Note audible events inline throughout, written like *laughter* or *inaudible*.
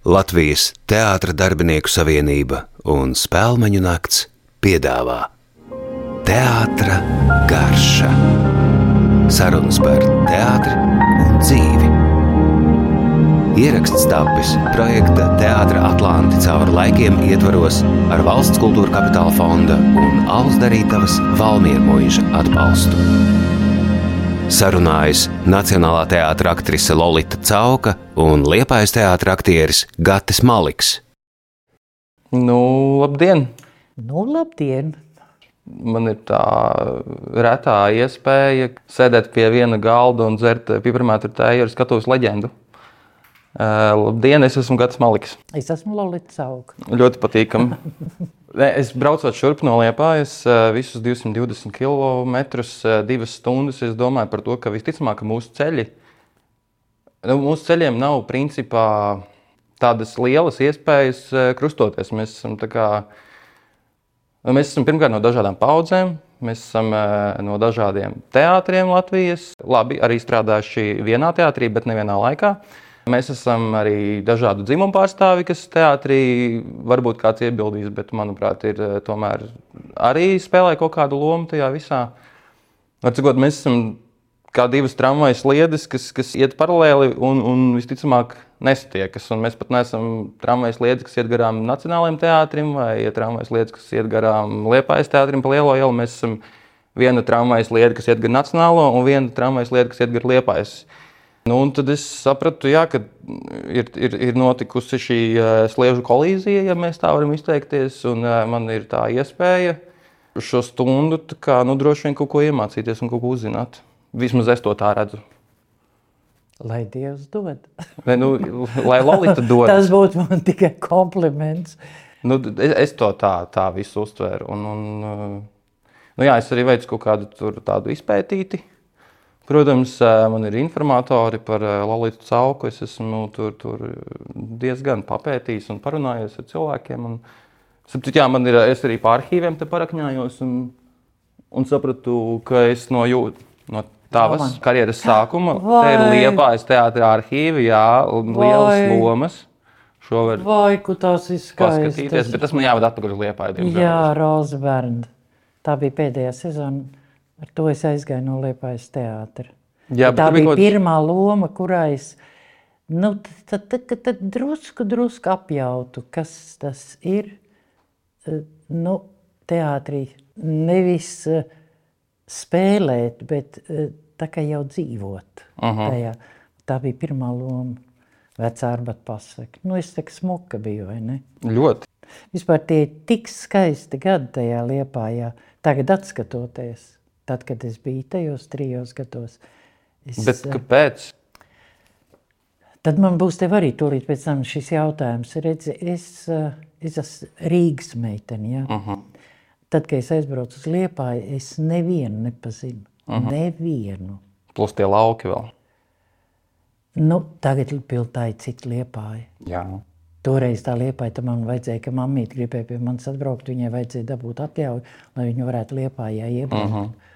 Latvijas Teātra darbinieku savienība un Spēlmeņu nakts piedāvā Teātra garša. Sarunas par teātri un dzīvi. Ieraksts tapis projekta Teātris Atlanti cauri laikiem ietvaros ar valsts kultūra kapitāla fonda un Alus Darītavas Valmiermoīža atbalstu. Sarunājas Nacionālā teātris aktrise Lolita Cauka un Liepājas teātris Gatis Maliks. Nu, labdien! Nu, labdien! Man ir tā retā iespēja sēdēt pie viena galda un dzert piparmētru tēju ar skatuves leģendu. Uh, labdien, es esmu Gatis Maliks. Es esmu Lorita Zauka. Ļoti patīkami. *laughs* es braucot šurp no Liepājas visus 220 km, divas stundas. Es domāju par to, ka visticamāk mūsu ceļi, nu, mūsu ceļiem nav principā tādas lielas iespējas krustoties. Mēs esam, kā, nu, mēs esam pirmkārt no dažādām paudzēm. Mēs esam no dažādiem teātriem Latvijas. Labi, arī strādājuši vienā teātrī, bet nevienā laikā. Mēs esam arī dažādu dzimumu pārstāvi, kas teātrī varbūt kāds iebildīs, bet, manuprāt, ir tomēr arī spēlē kaut kādu lomu tajā visā. Varbūt mēs esam kā divas tramvajas sliedes, kas, kas iet paralēli un, un visticamāk nesatiekas. Un mēs pat neesam tramvajas sliedes, kas iet garām Nacionālajiem teātrim vai tramvajas sliedes, kas iet garām Liepājas teātrim pa Lielo ielu. Mēs esam viena tramvajas sliede, kas iet gar Nacionālo un viena tramvajas sliede, kas iet gar Liepājas. Nu, tad es sapratu, jā, ka ir, ir, ir notikusi šī uh, sliežu kolīzija, ja mēs tā varam izteikties. Un, uh, man ir tā iespēja šo stundu kā, nu, droši vien kaut ko iemācīties un kaut ko uzzināt. Vismaz es to tā redzu. Lai Dievs dod. ne, nu, lai Lorita dod. *laughs* Tas būtu man tikai kompliments. Nu, es, es to tā, tā visu uztveru. Un, un, uh, nu, jā, es arī veicu kaut kādu tādu izpētīti Protams, man ir informatori par Lalitu Cauku. Es esmu tur, tur diezgan papētījis un parunājies ar cilvēkiem. Un, jā, man ir, es arī pār arhīviem te parakņājos un, un sapratu, ka es no, jū, no tavas Roman. karjeras sākuma Vai. *laughs* te ir liepājas teātris arhīvi, jā, un lielas Vai. lomas. Šo var Vai, tas ir skaisti. paskatīties, bet tas man jāved atpakaļ uz liepāju. Jā, Roza Bērna. Tā bija pēdējā sezona Ar to es aizgāju no Liepājas teātra. Jā, tā bija kaut... pirmā loma, kurā es nu, tad, tad, tad, tad drusku, drusku apjautu, kas tas ir eh, nu, teātrī. Nevis uh, spēlēt, bet uh, tā kā jau dzīvot. Uh -huh. tajā. Tā bija pirmā loma. Vecā arbata pasaka. Nu, es kā smuka biju, vai ne? Ļoti. Vispār tie tik skaisti gadi tajā liepājā. Tagad atskatoties tad, kad es biju tajos trijos gados. Es, Bet eh, kāpēc? Tad man būs tev arī tūlīt pēc tam šis jautājums. Redzi, es, eh, es esmu Rīgas meitene, ja? uh -huh. Tad, kad es aizbraucu uz Liepāju, es nevienu nepazinu. Uh -huh. Nevienu. Plus tie lauki vēl. Nu, tagad piltā ir cita Liepāja. Jā. Toreiz tā liepaņa tam man vajadzēja, ka mammīte gribēja pie manis atbraukt. Viņai vajadzēja dabūt atļauju, lai viņa varētu liepājā iebraukt. Uh mhm. -huh.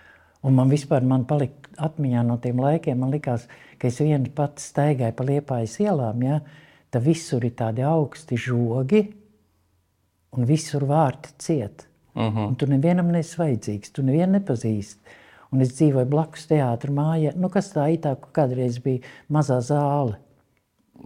Un man vispār man palika atmiņā no tiem laikiem, man likās, ka es viens pats staigāju pa liepājas ielām, ja, tad visur ir tādi augsti žogi un visur vārti ciet. Uh mhm. -huh. Un tu nevienam nesi vajadzīgs, tu nevienu nepazīsti. Un es dzīvoju blakus teātra mājā, nu kas tā itā, kādreiz bija mazā zāle.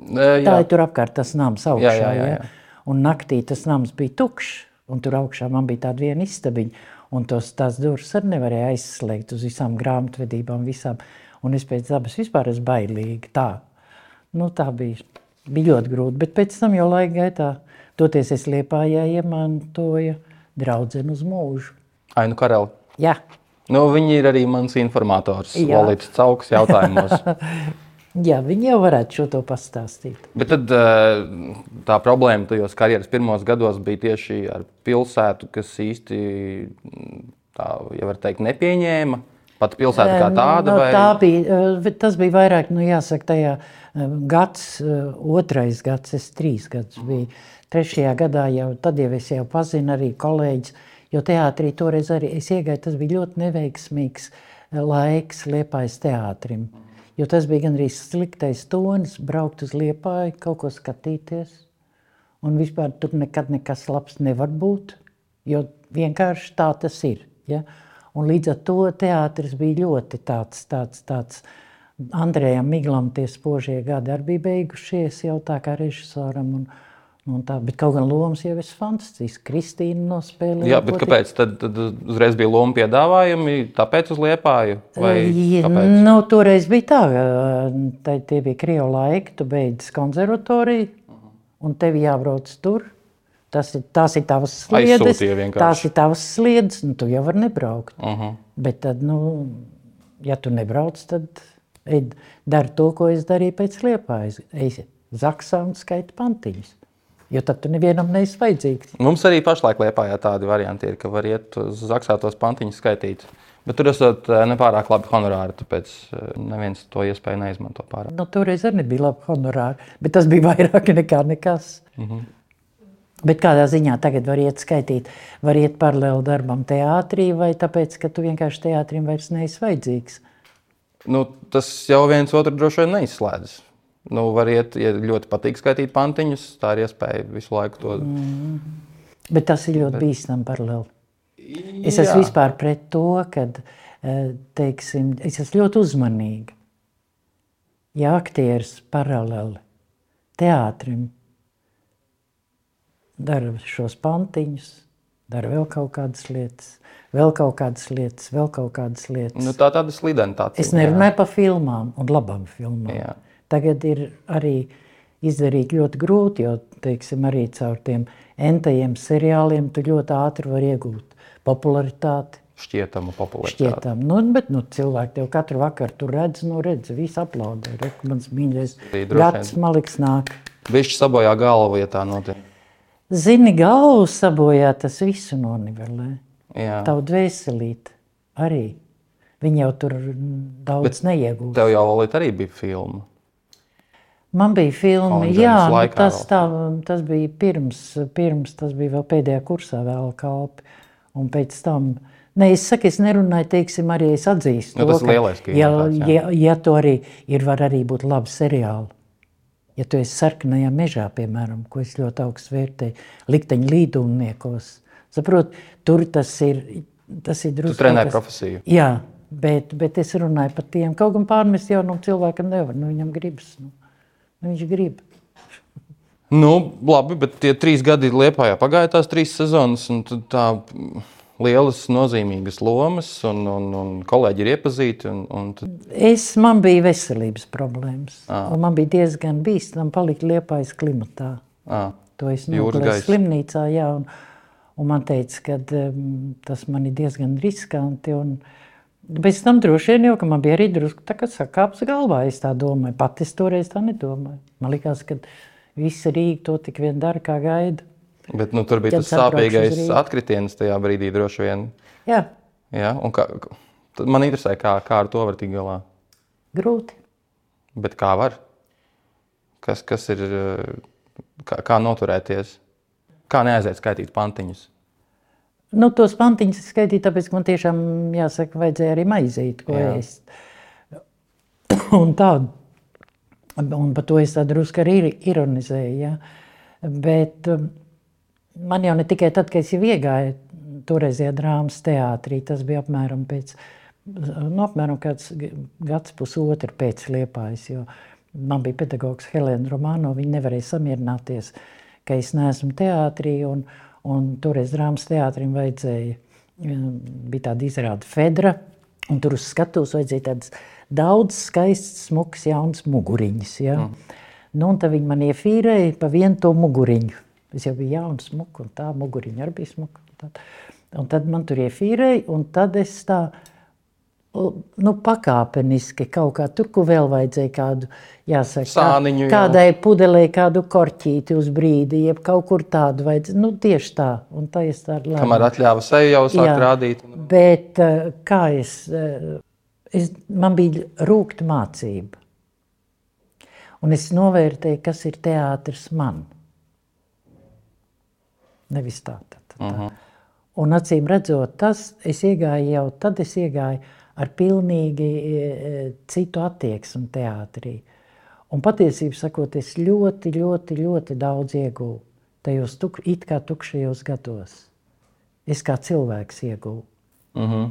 E, tā ir tur apkārt tas nams augšā, jā, jā, jā, jā. Ja? Un naktī tas nams bija tukšs, un tur augšā man bija tāda viena istabiņa. Un tos, tās durvis arī nevarēja aizslēgt uz visām grāmatvedībām, visām. Un es pēc dabas vispār esmu bailīga. Tā, nu, tā bija, bija ļoti grūti. Bet pēc tam jau laika gaitā, toties es Liepājā iemantoju draudzeni uz mūžu. Ainu Kareli. Jā. Nu, viņi ir arī mans informators. Valīts cauks jautājumos. *laughs* Jā, viņi jau varētu šo to pastāstīt. Bet tad eh, tā problēma tajos karjeras pirmos gados bija tieši ar pilsētu, kas īsti, tā, ja var teikt, nepieņēma. Pat pilsēta kā tāda? No, vai... tā bija, eh, tas bija vairāk, nu jāsaka, tajā eh, gads, otrais gads, es trīs gadus biju. Trešajā gadā jau, tad jau es jau pazinu arī kolēģis, jo teātrī toreiz arī es iegāju, tas bija ļoti neveiksmīgs laiks Liepājas teātrim. Mm Jo tas bija gandrīz sliktais tonis, braukt uz liepāju, kaut ko skatīties. Un vispār tur nekad nekas labs nevar būt, jo vienkārši tā tas ir. Ja? Un līdz ar to teātris bija ļoti tāds, tāds, tāds Andrejam Miglam tie spožie gadi arī bija beigušies jau tā kā režisoram. Un, tā, bet kaut gan lomas jau ir fantastisks. Kristīna nospēlēja. Jā, bet kāpēc? Tad, tad uzreiz bija loma piedāvājumi, tāpēc uz liepāju? Nu, toreiz bija tā, ka tie bija krievu laiki, tu beidz konservatoriju, un tev jābrauc tur. Tas ir, tās ir tavas sliedes, tās ir tavas sliedes, un tu jau vari nebraukt. Uh -huh. Bet tad, nu, ja tu nebrauc, tad ej, dari to, ko es darīju pēc liepājas. Ej zaksā un skaiti pantiņus. Jo tad tu nevienam neesi vajadzīgs. Mums arī pašlaik liepājā tādi varianti ir, ka var iet uz zaksātos pantiņus skaitīt. Bet tur esot eh, nepārāk labi honorāri, tāpēc eh, neviens to iespēju neizmanto pārāk. Nu, toreiz arī nebija labi honorāri, bet tas bija *laughs* vairāk nekā nekas. Mhm. -huh. Bet kādā ziņā tagad var iet skaitīt, var iet paralēli darbam teātrī, vai tāpēc, ka tu vienkārši teātrim vairs neesi vajadzīgs? Nu, tas jau viens otru droši vien neizslēdzas. Nu, var iet, ja ļoti patīk skaitīt pantiņus, tā ir iespēja visu laiku to. Mm. Bet tas ir ļoti Bet... bīstami paralēli. Es esmu vispār pret to, ka eh, teiksim, es esmu ļoti uzmanīga. Ja aktieris paralēli teātrim dara šos pantiņus, dara vēl kaut kādas lietas, vēl kaut kādas lietas, vēl kaut kādas lietas. Nu, tā tāda slidena. Es nerunāju par filmām un labām filmām. Jā. Tagad ir arī izdarīt ļoti grūti, jo teiksim, arī caur tiem entajiem seriāliem tu ļoti ātri vari iegūt popularitāti. Šķietamu popularitāti. Šķietam. Nu, bet nu, cilvēki tev katru vakaru tur redz, nu redz, visi aplaudē. Re, mans mīļais gads maliks nāk. Viņš sabojā galvu, ja tā notiek. Zini, galvu sabojā tas visu nonivelē. Jā. Tavu dvēselīt arī. Viņi jau tur daudz neiegūst. Tev jau arī bija filma. Man bija filma, jā, nu, tas, tā, tas bija pirms, pirms, tas bija vēl pēdējā kursā vēl kalpi. Un pēc tam, ne, es saku, es nerunāju, teiksim, arī es atzīstu. Nu, tas to, lielais ka, ja, ja, ja to arī ir, var arī būt labi seriāli. Ja tu esi sarkanajā mežā, piemēram, ko es ļoti augstu vērtēju, likteņu līdumniekos, saprot, tur tas ir, tas ir drusku. Tu trenē profesiju. Jā, bet, bet es runāju par tiem, kaut gan pārmest jau nu cilvēkam nevar, nu viņam gribas. Nu. Viņš grib. Nu, labi, bet tie trīs gadi Lietpā pagāja tās trīs sezonas, un tā lielas, nozīmīgas lomas, un, un, un kolēģi ir iepazīti. Un, un tad... es, man bija veselības problēmas. Man bija diezgan bīstami palikt Lietpājas klimatā. À. To es nogulēju slimnīcā, jā, un, un man teica, ka um, tas man ir diezgan riskanti. Un, uh, Pēc tam droši vien jau, ka man bija arī drusku tā kā sakāps galvā, es tā domāju. Pat es toreiz tā nedomāju. Man likās, ka visi Rīga to tik vien dara, kā gaida. Bet nu, tur bija Tad tas sāpīgais atkritiens tajā brīdī droši vien. Jā. Jā, un kā, man interesē, kā, kā ar to var tikt galā. Grūti. Bet kā var? Kas, kas ir, kā, kā noturēties? Kā neaiziet skaitīt pantiņus? Nu, tos pantiņus skaitīju, tāpēc, ka man tiešām, jāsaka, vajadzēja arī maizīt, ko Jā. ēst. Un tādu. Un par to es tā drusku arī ironizēju. Ja? Bet um, man jau ne tikai tad, kad es iegāju toreizajā drāmas teātrī, tas bija apmēram pēc, nu, apmēram kāds gads pusotru pēc Liepājas, jo man bija pedagogs Helēna Romano, viņa nevarēja samierināties, ka es neesmu teātrī, un, Un toreiz drāmas teātrim vajadzēja, bija tāda izrāda Fedra, un tur uz skatuves vajadzēja tādas daudz skaistas, smukas, jaunas muguriņas. Ja? Mm. Nu, un tad viņi man iefīrēja pa vienu to muguriņu. Es jau biju jauns, smuka, un tā muguriņa arī bija smuka. Un tad, un tad man tur iefīrēja, un tad es tā nu, pakāpeniski kaut kā tur, kur vēl vajadzēja kādu, jāsaka, Sāniņu, jā. kādai pudelē kādu korķīti uz brīdi, jeb kaut kur tādu vajadzēja, nu tieši tā, un tā es tādu lēmu. Kamēr atļāva seju jau sākt jā, rādīt. Bet eh, kā es, eh, es, man bija rūkta mācība, un es novērtēju, kas ir teātris man. Nevis tā, tā, tā. Uh -huh. Un acīm redzot, tas es iegāju jau, tad es iegāju ar pilnīgi e, citu attieksmi teātrī. Un patiesībā sakot, es ļoti, ļoti, ļoti daudz ieguvu tajos tuk, it kā tukšajos gados. Es kā cilvēks ieguvu. Mm -hmm.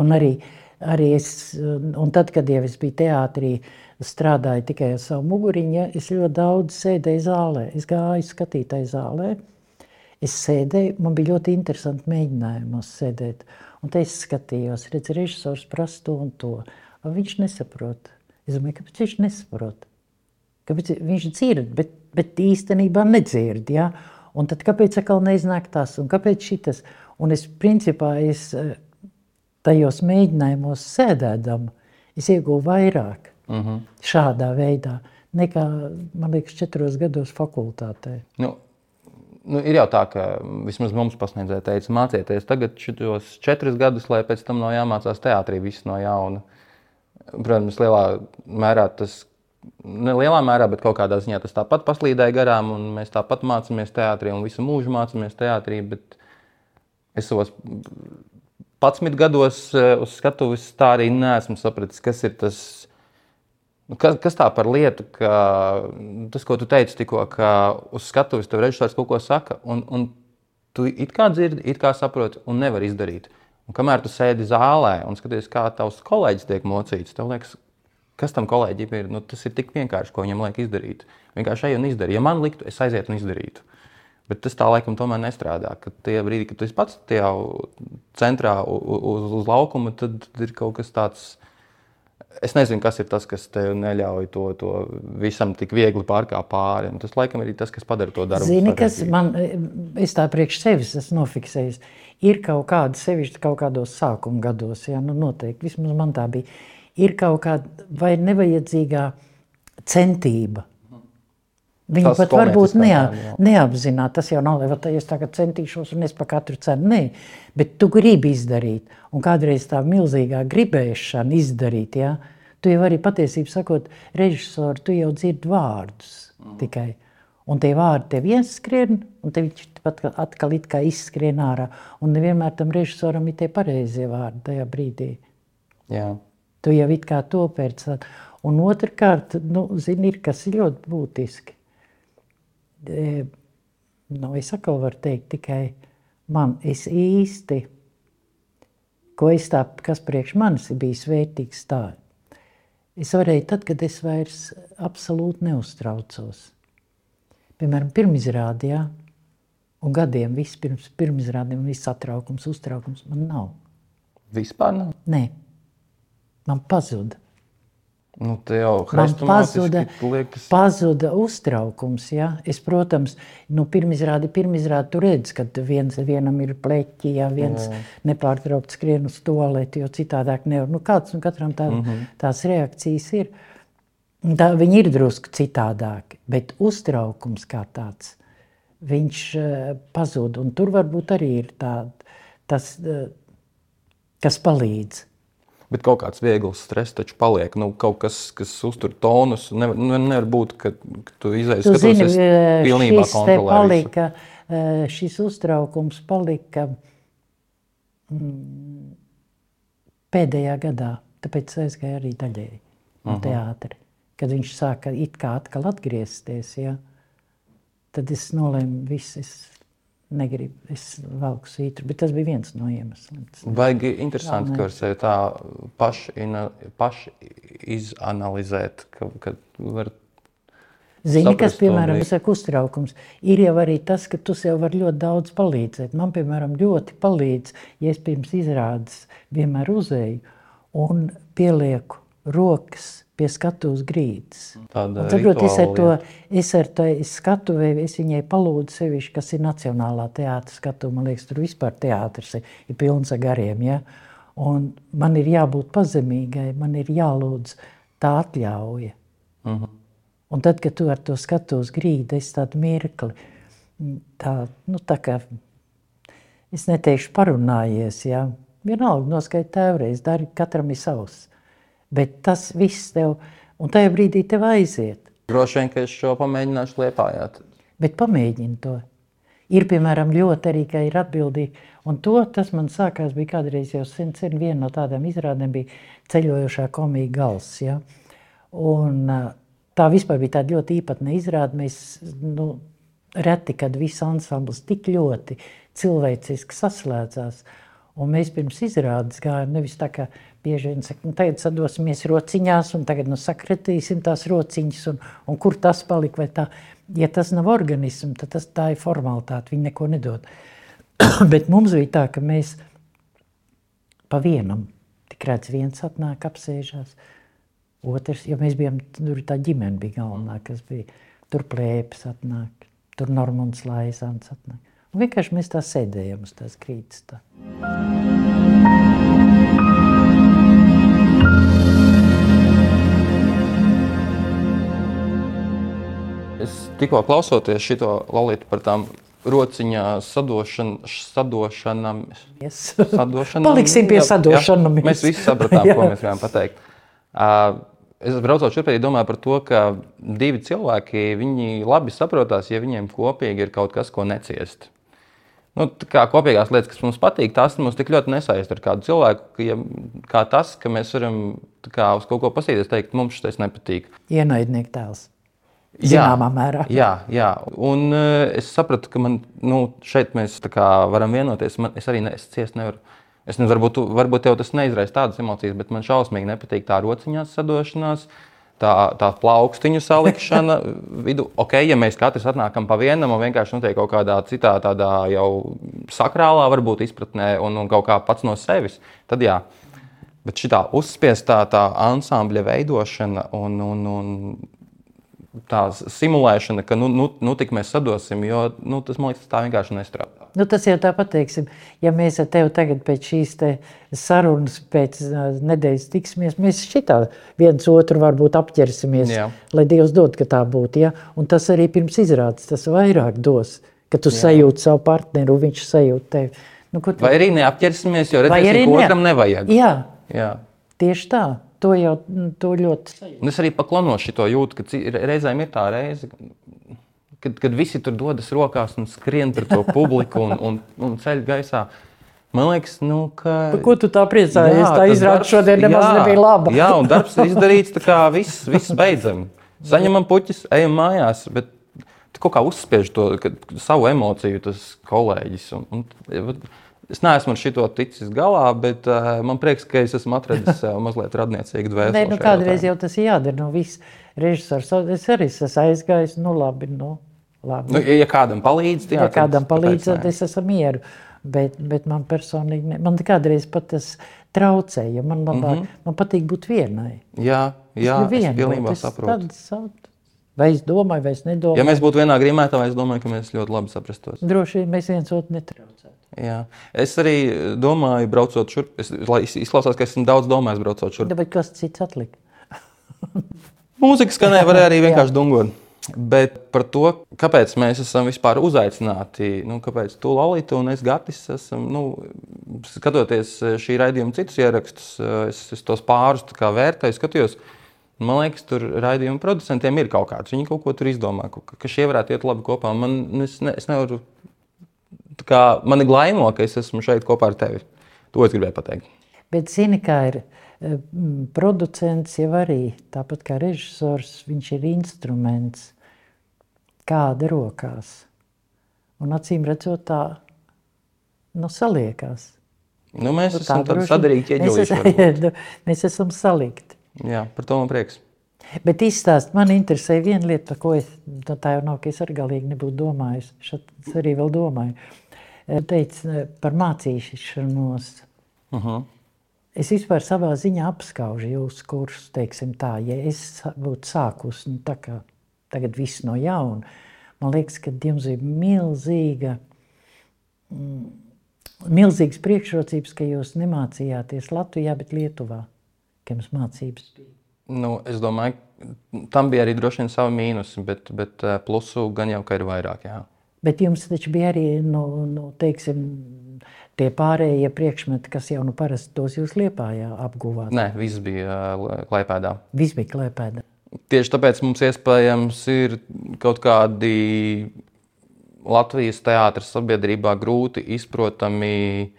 Un arī, arī es, un tad, kad jau es biju teātrī, strādāju tikai ar savu muguriņu, es ļoti daudz sēdēju zālē. Es gāju skatītāju zālē. Es sēdēju, man bija ļoti interesanti mēģinājumos sēdēt. Un te es skatījos, redzu, režisors prasa to un to. Viņš nesaprot. Es domāju, kāpēc viņš nesaprot? Kāpēc viņš dzird, bet, bet īstenībā nedzird. Ja? Un tad kāpēc atkal neiznāk tas un kāpēc šitas? Un es principā es tajos mēģinājumos sēdēdam, es ieguvu vairāk Mm -hmm. šādā veidā nekā, man liekas, četros gados fakultātē. Nu, nu, ir jau tā, ka vismaz mums pasniedzēja teica, mācieties tagad šos četrus gadus, lai pēc tam no jāmācās teātrī viss no jauna. Protams, lielā mērā tas, ne lielā mērā, bet kaut kādā ziņā tas tāpat paslīdēja garām, un mēs tāpat mācāmies teātrī, un visu mūžu mācāmies teātrī, bet es savos 11 gados uz skatuves tā arī neesmu sapratis, kas ir tas kas, kas tā par lietu, ka tas, ko tu teici tikko, ka uz skatuves tev režisors kaut ko saka, un, un tu it kā dzirdi, it kā saproti, un nevar izdarīt. Un kamēr tu sēdi zālē un skaties, kā tavs kolēģis tiek mocīts, tev liekas, kas tam kolēģim ir, nu, tas ir tik vienkārši, ko viņam liek izdarīt. Vienkārši ej un izdari. Ja man liktu, es aizietu un izdarītu. Bet tas tā laikam tomēr nestrādā. Kad tie brīdi, kad tu esi pats jau centrā uz, uz laukuma, tad ir kaut kas tāds Es nezinu, kas ir tas, kas tev neļauj to, to visam tik viegli pārkāpt pāri. Un tas, laikam, ir tas, kas padara to darbu. Zini, kas man, es tā priekš sevis esmu nofiksējis. Ir kaut kāda sevišķi kaut kādos sākuma gados, ja, nu noteikti, vismaz man tā bija, ir kaut kāda vai nevajadzīgā centība. Viņi tas pat varbūt neā, neapzināti. Tas jau nav, ka es tagad centīšos un es par katru cenu. Nē, bet tu gribi izdarīt. Un kādreiz tā milzīgā gribēšana izdarīt, ja, tu jau arī patiesībā sakot, režisori, tu jau dzirdi vārdus mm. tikai. Un tie vārdi tev ieskrien, un te viņš pat atkal it kā izskrien ārā. Un nevienmēr tam režisoram ir tie pareizie vārdi tajā brīdī. Jā. Tu jau it kā to pēc. Un otrkārt, nu, zini, ir kas ļoti būtiski nu, es atkal varu teikt tikai man, es īsti, ko es tā, kas priekš manis ir bijis vērtīgs tā. Es varēju tad, kad es vairs absolūti neuztraucos. Piemēram, pirmizrādē, ja, un gadiem viss pirms pirmizrādēm, viss satraukums, uztraukums man nav. Vispār nav? Nē, man pazuda. Nu, jau man pazuda, liekas... pazuda uztraukums. Ja? Es, protams, nu, pirmizrādi, pirmizrādi tu redz, ka viens, vienam ir pleķi, ja viens mm. nepārtraukt skrien uz toaleti, jo citādāk nevar. Nu, kāds un katram tā, mm -hmm. tās reakcijas ir. Tā, viņi ir drusku citādāki, bet uztraukums kā tāds, viņš uh, pazūd. Un tur varbūt arī ir tā, tas, uh, kas palīdz. Bet kaut kāds viegls stress taču paliek. Nu, kaut kas, kas uztur tonus. Nevar, nu, nevar būt, ka, ka tu izaies skatos, zini, es pilnībā kontrolēju. Šis uztraukums palika mm, pēdējā gadā. Tāpēc aizgāja arī daļēji no teātra. Kad viņš sāka it kā atkal atgriezties, ja, tad es nolēmu, viss, es negribu, es velku svītru, bet tas bija viens no iemesliem. Baigi interesanti, ka var sevi tā paši, paši izanalizēt, ka, ka var Zini, kas, piemēram, ir uztraukums, ir jau arī tas, ka tu sev vari ļoti daudz palīdzēt. Man, piemēram, ļoti palīdz, ja es pirms izrādes vienmēr uzēju un pielieku rokas pie skatuves grīdas. Tāda saprot, es ar to, es ar to skatu, es viņai palūdzu sevišķi, kas ir Nacionālā teātra skatu, man liekas, tur vispār teātris ir, ir pilns ar gariem, ja? Un man ir jābūt pazemīgai, man ir jālūdz tā atļauja. Uh mhm. -huh. Un tad, kad tu ar to skatos grīdu, es tādu mirkli, tā, nu tā kā, es neteikšu parunājies, ja? vienalga noskaita tēvreiz, dari, katram ir savs. Bet tas viss tev, un tajā brīdī tev aiziet. Droši vien, ka es šo pamēģināšu liepājāt. Bet pamēģini to. Ir, piemēram, ļoti arī, ka ir atbildīgi. Un to, tas man sākās, bija kādreiz jau sen, sen viena no tādām izrādēm bija ceļojošā komija gals. Ja? Un tā vispār bija tāda ļoti īpatna izrāde. Mēs, nu, reti, kad viss ansamblis tik ļoti cilvēciski saslēdzās. Un mēs pirms izrādes gājām, nevis tā kā bieži vien saka, nu, tagad sadosimies rociņās, un tagad nu, sakritīsim tās rociņas, un, un kur tas palika vai tā. Ja tas nav organisms, tad tas, tā ir formalitāte, viņi neko nedod. *clears throat* Bet mums bija tā, ka mēs pa vienam, tik redz viens atnāk, apsēžās, otrs, jo mēs bijām, tur tā ģimene bija galvenā, kas bija, tur plēpes atnāk, tur Normunds Laisans atnāk. Un vienkārši mēs tā sēdējām uz tās krītas tā. Es tikko klausoties šo lalītu par tām rociņā sadošana, sadošanam. Yes. sadošanam Paliksim pie sadošanam. Mēs visi sapratām, ko *laughs* mēs gribējām pateikt. Uh, Es braucot arī domāju par to, ka divi cilvēki viņi labi saprotās, ja viņiem kopīgi ir kaut kas, ko neciest. Nu, kā kopīgās lietas, kas mums patīk, tās mums tik ļoti nesaista ar kādu cilvēku, ka, ja, kā tas, ka mēs varam kā, uz kaut ko paskatīties, teikt, mums šis nepatīk. Ienaidnieku tēls. Zināmā mērā. Jā, jā. un uh, es sapratu, ka man, nu, šeit mēs tā varam vienoties. Man, es arī ne, es ciest nevaru. Es nezinu, varbūt, varbūt tev tas neizraisa tādas emocijas, bet man šausmīgi nepatīk tā rociņās sadošanās. Tā, tā plaukstiņu salikšana *laughs* vidū. Ok, ja mēs katrs atnākam pa vienam un vienkārši notiek kaut kādā citā, tādā jau sakrālā, varbūt izpratnē, un, un kaut kā pats no sevis, tad jā. Bet šī uzspiestā tā ansambļa veidošana un, un, un tā simulēšana, ka nu, nu, nu tik mēs sadosim, jo nu, tas man liekas, tā vienkārši nestrādā. Nu, tas jau tāpat, teiksim, ja mēs ar tevi tagad pēc šīs sarunas, pēc nedēļas tiksimies, mēs šitā viens otru varbūt apķersimies, Jā. lai Dievs dod, ka tā būtu. Ja? Un tas arī pirms izrādes, tas vairāk dos, ka tu sajūti savu partneru, viņš sajūt tevi. Nu, tu- Vai arī neapķersimies, jo redzēsim, ka ne- otram nevajag. Jā, Jā. tieši tā. To jau mm, to ļoti sajūt. Un es arī paklanošu to jūtu, ka reizēm ir tā reize, kad, kad visi tur dodas rokās un skrien par to publiku un, un, un ceļ gaisā. Man liekas, nu, ka. Par ko tu tā priecājies? Jā, tā izrāda šodien nemaz jā, nebija laba. Jā, un darbs ir izdarīts, tā kā viss, viss beidzam. Saņemam puķis, ejam mājās. Bet kaut kā uzspiež to savu emociju, tas kolēģis. Un, un, es neesmu ar šito ticis galā, bet uh, man prieks, ka es esmu atradis sev mazliet radniecīgu dvēseli. Nē, nu, kādreiz jau tas jādara. Nu, viss režisors, es arī esmu aizgājis. Nu, labi, nu, labi. Nu, ja, kādam palīdz, tad ja jā, kādam tad palīdz, tad es esmu mieru. Bet, bet man personīgi, ne, man kādreiz pat tas traucēja. Man, labāk, mm -hmm. man patīk būt vienai. Jā, jā Es es pilnībā saprotu. savu- Vai es domāju, vai es nedomāju. Ja mēs būtu vienā grimētā, es domāju, ka mēs ļoti labi saprastos. Droši vien mēs viens otru netraucētu. Jā. Es arī domāju, braucot šurp, es, lai izklausās, ka esmu daudz domājis, braucot šurp. Bet kas cits atlika? *laughs* Mūzika skanēja, varēja arī *laughs* vienkārši dungot. Bet par to, kāpēc mēs esam vispār uzaicināti, nu, kāpēc tu, Lalita, un es, Gatis, esam, nu, skatoties šī raidījuma citus ierakstus, es, es tos pārus vērtēju, skatījos. Man liekas, tur raidījuma producentiem ir kaut kāds. Viņi kaut ko tur izdomā, ka, šie varētu iet labi kopā. Man, es, ne, es nevaru, kā, man ir glaimo, ka es esmu šeit kopā ar tevi. To es gribēju pateikt. Bet zini, kā ir eh, producents jau arī, tāpat kā režisors, viņš ir instruments kāda rokās. Un acīm redzot tā, nu, saliekās. Nu, mēs Nu, esam tā tādi droši- sadarīgi mēs ķieģelīši. esam- *laughs* varbūt. nu, Mēs esam salikti. Jā, par to man prieks. Bet izstāst, man interesē viena lieta, par ko es, nu, tā jau nav, ka es arī galīgi nebūtu domājis. Šat es arī vēl domāju. Eh, Teic eh, par mācīšanos. Uh -huh. Es vispār savā ziņā apskaužu jūsu kursus, teiksim tā, ja es būtu sākus, nu, tā kā tagad viss no jauna. Man liekas, ka jums ir milzīga, mm, milzīgas priekšrocības, ka jūs nemācījāties Latvijā, bet Lietuvā, jums mācības bija. Nu, es domāju, tam bija arī droši vien savi mīnusi, bet, bet eh, plusu gan jau ka ir vairāk. Jā. Bet jums taču bija arī nu, nu, teiksim, tie pārējie priekšmeti, kas jau nu parasti tos jūs liepājā apguvāt. Nē, viss bija uh, klipēdā. Viss bija klēpēda. Tieši tāpēc mums iespējams ir kaut kādi Latvijas teātris sabiedrībā grūti izprotami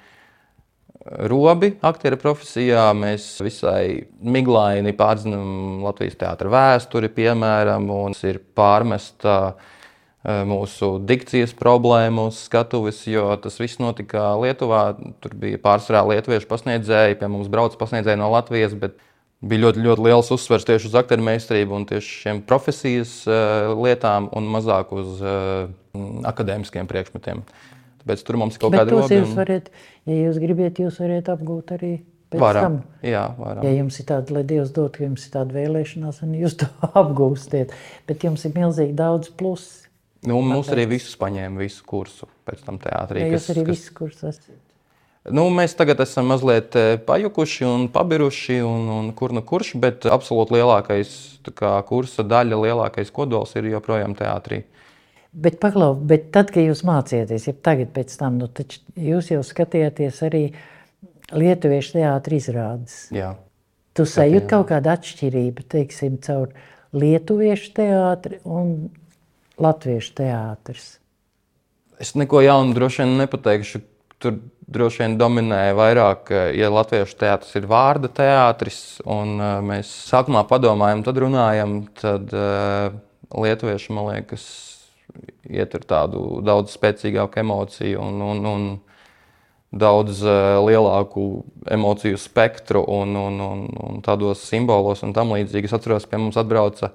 robi aktieru profesijā. Mēs visai miglaini pārzinām Latvijas teātra vēsturi, piemēram, un ir pārmesta e, mūsu dikcijas problēmu uz skatuves, jo tas viss notika Lietuvā. Tur bija pārsvarā lietuviešu pasniedzēji, pie mums brauc pasniedzēji no Latvijas. Bet bija ļoti, ļoti liels uzsvers tieši uz aktieru meistarību un tieši šiem profesijas uh, lietām, un mazāk uz uh, akadēmiskiem priekšmetiem. Tāpēc tur mums ir kaut kāda robeža. Ja jūs gribat, jūs varat apgūt arī. Varam, tam. jā, varam. Ja jums ir tāda, lai Dievs dod, ka jums ir tāda vēlēšanās, un jūs *laughs* to apgūstiet, bet jums ir milzīgi daudz plusu. Nu, mums arī visus paņēma visu kursu pēc tam teātrī. Ja jūs arī kas... visu kursu esat. Nu, mēs tagad esam mazliet eh, pajukuši un pabiruši, un, un kur nu kurš, bet absolūti lielākais kā, kursa daļa, lielākais kodols ir joprojām teātrī. Bet, paklau, bet tad, kad jūs mācījāties, ja tagad pēc tam, nu, jūs jau skatījāties arī lietuviešu teātra izrādes. Jā. Tu sajūti kaut kādu atšķirību, teiksim, caur lietuviešu teātri un latviešu teātris? Es neko jaunu droši vien nepateikšu. Tur droši vien dominēja vairāk, ja latviešu teātris ir vārda teātris, un eh, mēs sākumā padomājam, tad runājam, tad uh, lietuvieši, man liekas, ietver tādu daudz spēcīgāku emociju un, un, un daudz uh, lielāku emociju spektru un, un, un, un tādos simbolos un tam līdzīgi. Es atceros, pie mums atbrauca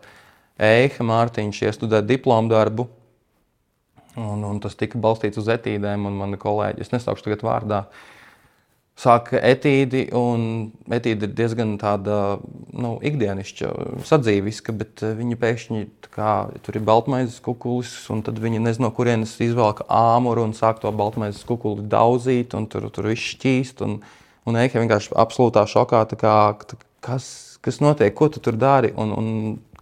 Eiha Mārtiņš iestudēt diplomu darbu Un, un tas tika balstīts uz etīdēm, un mani kolēģi, es nesaukšu tagad vārdā, sāka etīdi. Etīde ir diezgan tāda nu, ikdienišķa, sadzīviska, bet eh, viņi pēkšņi kā, tur ir baltmaizes kukulis, un tad viņi nezina, no kurienes izvelka āmuru un sāk to baltmaizes kukuli daudzīt, un tur, tur viss šķīst. Un, un Eike vienkārši absolūtā šokā, kā, kas, kas notiek, ko tu tur dari. Un, un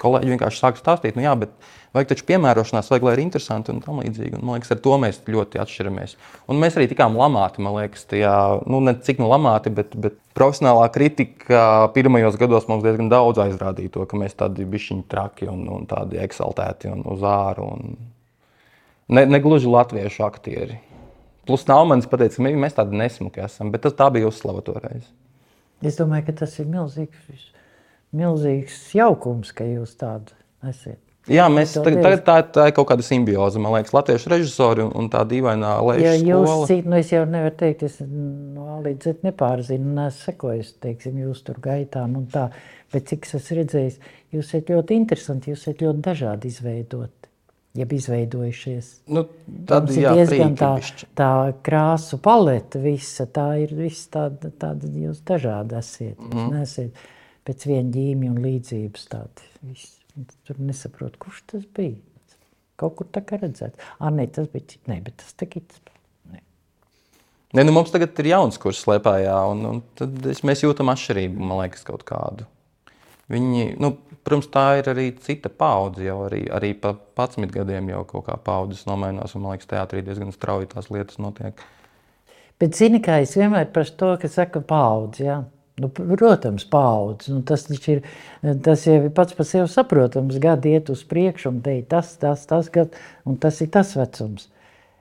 kolēģi vienkārši sāk stāstīt, nu jā, bet Vajag taču piemērošanās, vajag, lai ir interesanti un tā līdzīgi. Un, man liekas, ar to mēs ļoti atšķiramies. Un mēs arī tikām lamāti, man liekas, tajā, nu, ne cik nu lamāti, bet, bet profesionālā kritika pirmajos gados mums diezgan daudz aizrādīja to, ka mēs tādi bišķiņi traki un, un tādi eksaltēti un uz āru. Un ne, ne gluži latviešu aktieri. Plus Naumanis pateica, ka mēs tādi nesmuki esam, bet tas, tā bija uzslava toreiz. Es domāju, ka tas ir milzīgs, milzīgs jaukums, ka jūs tādi esat. Jā, mēs tagad tā, tā ir kaut kāda simbioze. Man liekas, latviešu režisori un, un tā dīvainā lietu. Ja jūs cik, nu es jau nevaru teikt, es no A līdz Z nepārzinu, neesmu sekojis, teiksim, jūs tur gaitām un tā. Bet cik es esmu redzējis, jūs esat ļoti interesanti, jūs esat ļoti dažādi izveidoti. Jeb izveidojušies. Nu, tad ir diezgan tā, tā krāsu palete, visa tā ir visa tāda, tāda jūs dažādi esat. Mm. Nesat pēc viena ģīmja un līdzības tādi. Tur nesaprotu, kurš tas bija. Kaut kur tā kā redzēt. Ah, nē, tas bija cits. Nē, bet tas tā kits. Ne, nu mums tagad ir jauns kurs slēpājā, un, un tad mēs jūtam atšķirību, man liekas, kaut kādu. Viņi, nu, protams, tā ir arī cita paudze, jau arī, arī pa 11 gadiem jau kaut kā paudzes nomainās, un man liekas, teātrī diezgan strauji tās lietas notiek. Bet zini, kā es vienmēr par to, ka saka paudze, jā. Ja? Nu, protams, paudzes. Nu, tas, ir, tas jau ir pats par sevi saprotams. Gadi iet uz priekšu, un te ir tas, tas, tas, gad, un tas ir tas vecums.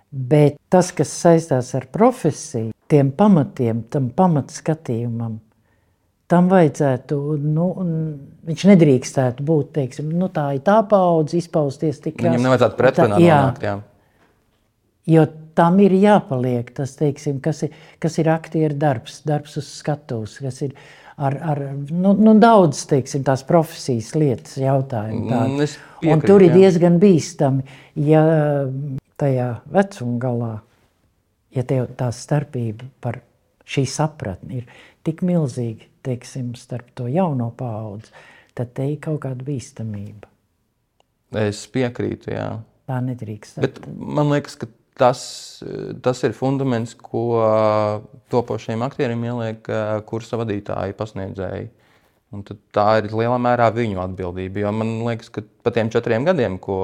Bet tas, kas saistās ar profesiju, tiem pamatiem, tam pamatskatījumam, tam vajadzētu, nu, viņš nedrīkstētu būt, teiksim, nu, tā ir tā paudze, izpausties tikai. Viņam nevajadzētu pretrunā nonākt, jā. Jo tam ir jāpaliek tas, teiksim, kas, ir, kas ir aktieru darbs, darbs uz skatuves, kas ir ar, ar nu, nu, daudz teiksim, tās profesijas lietas jautājumu. Mm, piekrīt, Un tur ir diezgan bīstami, ja tajā vecuma galā, ja tev tā starpība par šī sapratni ir tik milzīga, teiksim, starp to jauno paudzi, tad te ir kaut kāda bīstamība. Es piekrītu, jā. Tā nedrīkst. Bet man liekas, ka tas, tas ir fundaments, ko topošiem aktieriem ieliek kursa vadītāji, pasniedzēji. Un tā ir lielā mērā viņu atbildība. Jo man liekas, ka pat tiem četriem gadiem, ko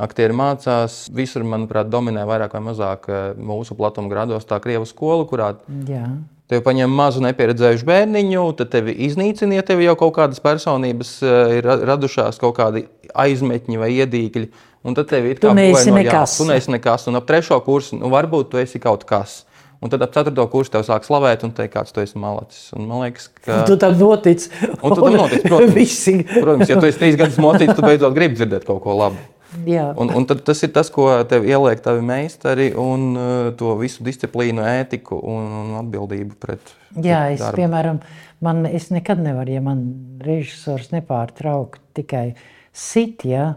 aktieri mācās, visur, manuprāt, dominē vairāk vai mazāk mūsu platuma grados tā krievu skola, kurā Jā. Tev paņem mazu nepieredzējušu bērniņu, tad tevi iznīcina, ja tev jau kaut kādas personības ir radušās, kaut kādi aizmetņi vai iedīgļi. Un tad tev ir Tu neesi no, nekas. Jā, tu neesi nekas. Un ap trešo kursu nu, varbūt tu esi kaut kas. Un tad ap ceturto kursu tev sāk slavēt un teikt, kāds tu esi malacis. Un man liekas, ka. Tu tam notic. Un tu tam notic, protams. Visi. Protams, ja tu esi trīs gadus mocīts, tad beidzot gribi dzirdēt kaut ko labu. Jā. Un, un tas ir tas, ko tev ieliek tavi meistari un uh, to visu disciplīnu, ētiku un, un atbildību pret. Jā, pret es, darbu. piemēram, man, es nekad nevaru, ja man režisors nepārtraukt tikai sit, ja,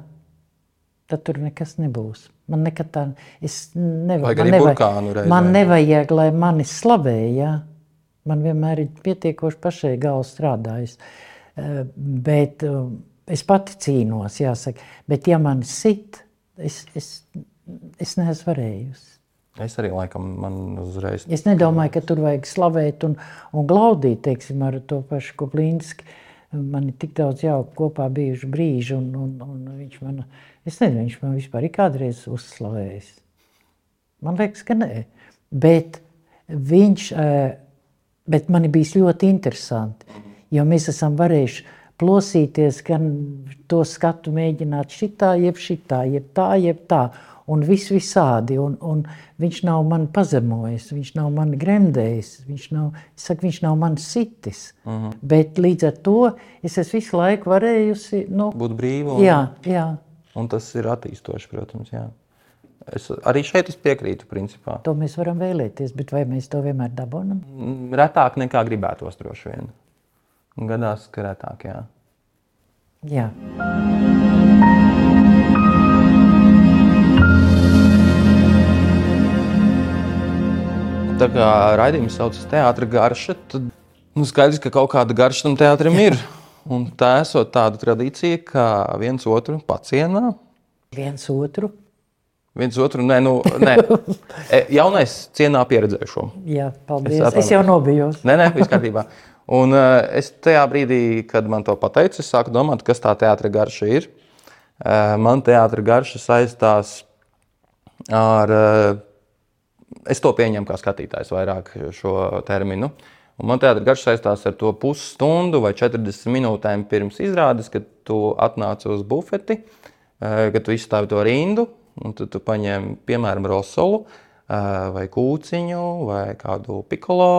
tad tur nekas nebūs. Man nekad tā. Vajag man nevajag-. Man nevajag, lai mani slavē, ja. Man vienmēr ir pietiekoši pašai galva strādājis. Eh, Bet eh, es pati cīnos, jāsaka. Bet ja man sit, es, es, es neesmu varējusi. Es arī laikam man uzreiz. Es nedomāju, ka tur vajag slavēt un, un glaudīt, teiksim, ar to pašu Kublīnski. Man ir tik daudz jauku kopā bijuši brīži, un, un, un viņš man, es nezinu, viņš man vispār ir kādreiz uzslavējis. Man liekas, ka nē. Bet viņš, eh, bet man ir bijis ļoti interesanti, jo mēs esam varējuši plosīties, gan to skatu mēģināt šitā, jeb šitā, jeb tā, jeb tā. Un viss visādi, un, un viņš nav man pazemojis, viņš nav man gremdējis, viņš nav, saku, viņš nav man sitis. Uh -huh. Bet līdz ar to es esmu visu laiku varējusi, nu, Būt brīva. Un, jā, jā, un tas ir attīstoši, protams. Jā. Es arī šeit es piekrītu, principā. to mēs varam vēlēties, bet vai mēs to vienmēr dabonam? Mm, Retāk nekā gribētos, droši vien. Gadās, ka retāk, jā. Jā. Tā kā raidījums saucas Teātris garša, tad nu, skaidrs, ka kaut kāda garša tam teātrim ir. *laughs* Un tā esot tāda tradīcija, ka viens otru pacienā, Viens otru. viens otru nē, nu, nē. *laughs* E, jaunais cienā pieredzējušo. Jā, paldies. Es es jau nobijos. Nē, nē, viss kārtībā. Un uh, es tajā brīdī, kad man to pateica, es sāku domāt, kas tā teātris garša ir. Uh, man teātris garša saistās ar. Uh, es to pieņemu kā skatītājs vairāk šo terminu. Un man teātris garš saistās ar to pusstundu vai 40 minūtēm pirms izrādes, kad tu atnāc uz bufeti, eh, kad tu izstāvi to rindu, un tad tu paņem, piemēram, rosolu eh, vai kūciņu vai kādu pikolo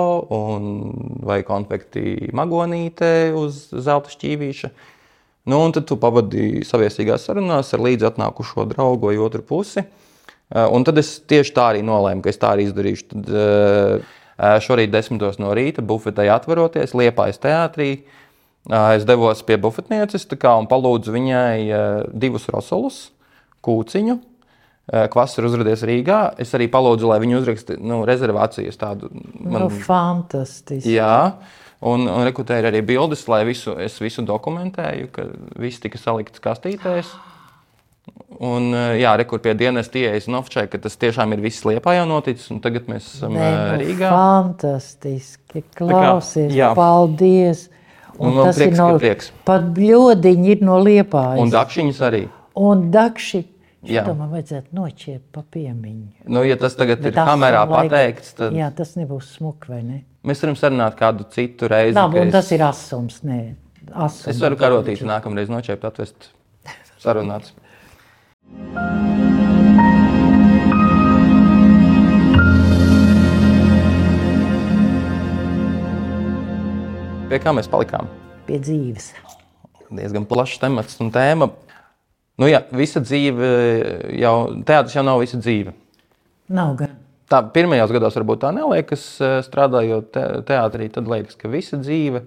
vai konfekti magonīte uz zelta šķīvīša. Nu, un tad tu pavadi saviesīgās sarunās ar līdzi atnākušo draugu vai otru pusi. Uh, Un tad es tieši tā arī nolēmu, ka es tā arī izdarīšu. Tad, uh, uh, šorīt, desmitos no rīta, bufetē atveroties, liepājas teātrī. Es devos pie bufetnieces kā, un palūdzu viņai divus rosolus, kūciņu. Kvass ir uzrādījies Rīgā. Es arī palūdzu, lai viņi uzraksta nu, rezervācijas tādu. Man... Nu, fantastiski. Jā, un, un rekrutēju arī bildes, lai visu, es visu dokumentēju, ka viss tika salikts kastītēs. Un, eh, jā, rekur pie dienas ieejas Novčai, ka tas tiešām ir viss liepā jau noticis, un tagad mēs esam Nē, Nē, nu, Rīgā. fantastiski. Klausies, jā. paldies. Un man prieks, ka prieks. Pat bļodiņi ir no liepājas. Un dakšiņas arī. Un dakši. Šito man vajadzētu noķert pa piemiņu. Nu, ja tas tagad Bet ir kamerā laika- pateikts, tad Jā, tas nebūs smuki, vai ne? mēs varam sarunāt kādu citu reizi. Ka un es- tas ir asums, nē. Asums. Es varu karotīti nākamreiz noķert, atvest sarunāts. *laughs* Pie kā mēs palikām? Pie dzīves. Diezgan plašs temats un tēma. Nu, jā, visa dzīve jau, teātris jau nav visa dzīve. Nav gan. Tā pirmajos gados varbūt tā neliekas, eh, strādājot te, teātrī, tad liekas, ka visa dzīve,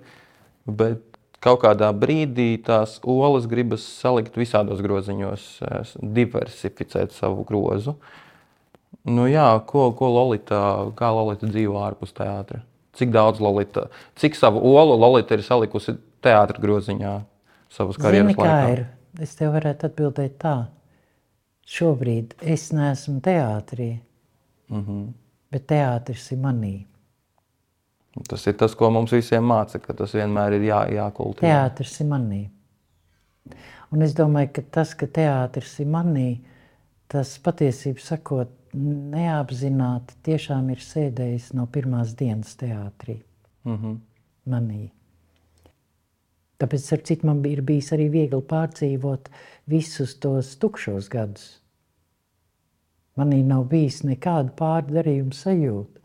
bet kaut kādā brīdī tās olas gribas salikt visādos groziņos, eh, diversificēt savu grozu. Nu, jā, ko, ko Lolita, kā Lolita dzīvo ārpus teātra? Cik daudz Lolita, cik savu olu Lolita ir salikusi teātra groziņā savas Zini, karjeras kā laikā? ir? Es tev varētu atbildēt tā. Šobrīd es neesmu teātrī, mm. -hmm. bet teātris ir manī. Tas ir tas, ko mums visiem māca, ka tas vienmēr ir jā, jākultivē. Teātris ir manī. Un es domāju, ka tas, ka teātris ir manī, tas patiesībā sakot, neapzināti tiešām ir sēdējis no pirmās dienas teātrī. Mm -hmm. Manī. Tāpēc, ar citu, man ir bijis arī viegli pārdzīvot visus tos tukšos gadus. Manī nav bijis nekāda pārdarījuma sajūta.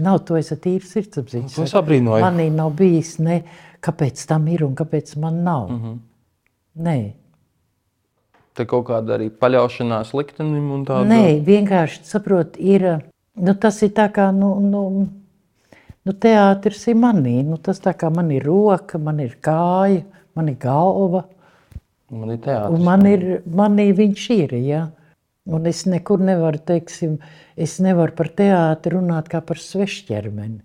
Nav to es ar tīru sirdsapziņu. To es abrīnoju. Manī nav bijis ne, kāpēc tam ir un kāpēc man nav. Mm -hmm. Nē, Te kaut kāda arī paļaušanās liktenim un tāda. Nē, vienkārši saprot, ir, nu, tas ir tā kā, nu, nu, nu teātris ir manī, nu, tas tā kā man ir roka, man ir kāja, man ir galva. Man ir teātris. Un man ir, manī viņš ir, ja. Un es nekur nevaru, teiksim, es nevaru par teātri runāt kā par svešķermeni.